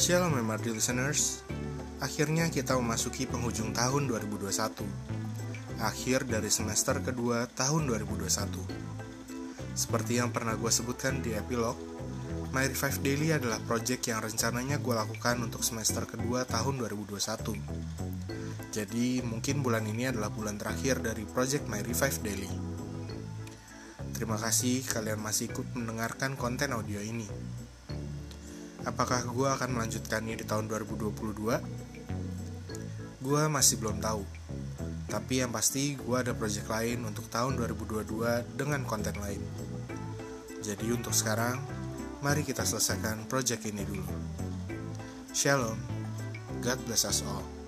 Shalom MRD listeners Akhirnya kita memasuki penghujung tahun 2021 Akhir dari semester kedua tahun 2021 Seperti yang pernah gue sebutkan di epilog My Revive Daily adalah project yang rencananya gue lakukan untuk semester kedua tahun 2021 Jadi mungkin bulan ini adalah bulan terakhir dari project My Revive Daily. Terima kasih kalian masih ikut mendengarkan konten audio ini. Apakah gue akan melanjutkannya di tahun 2022? Gue masih belum tahu. Tapi yang pasti gue ada project lain untuk tahun 2022 dengan konten lain. Jadi untuk sekarang, mari kita selesaikan project ini dulu. Shalom, God bless us all.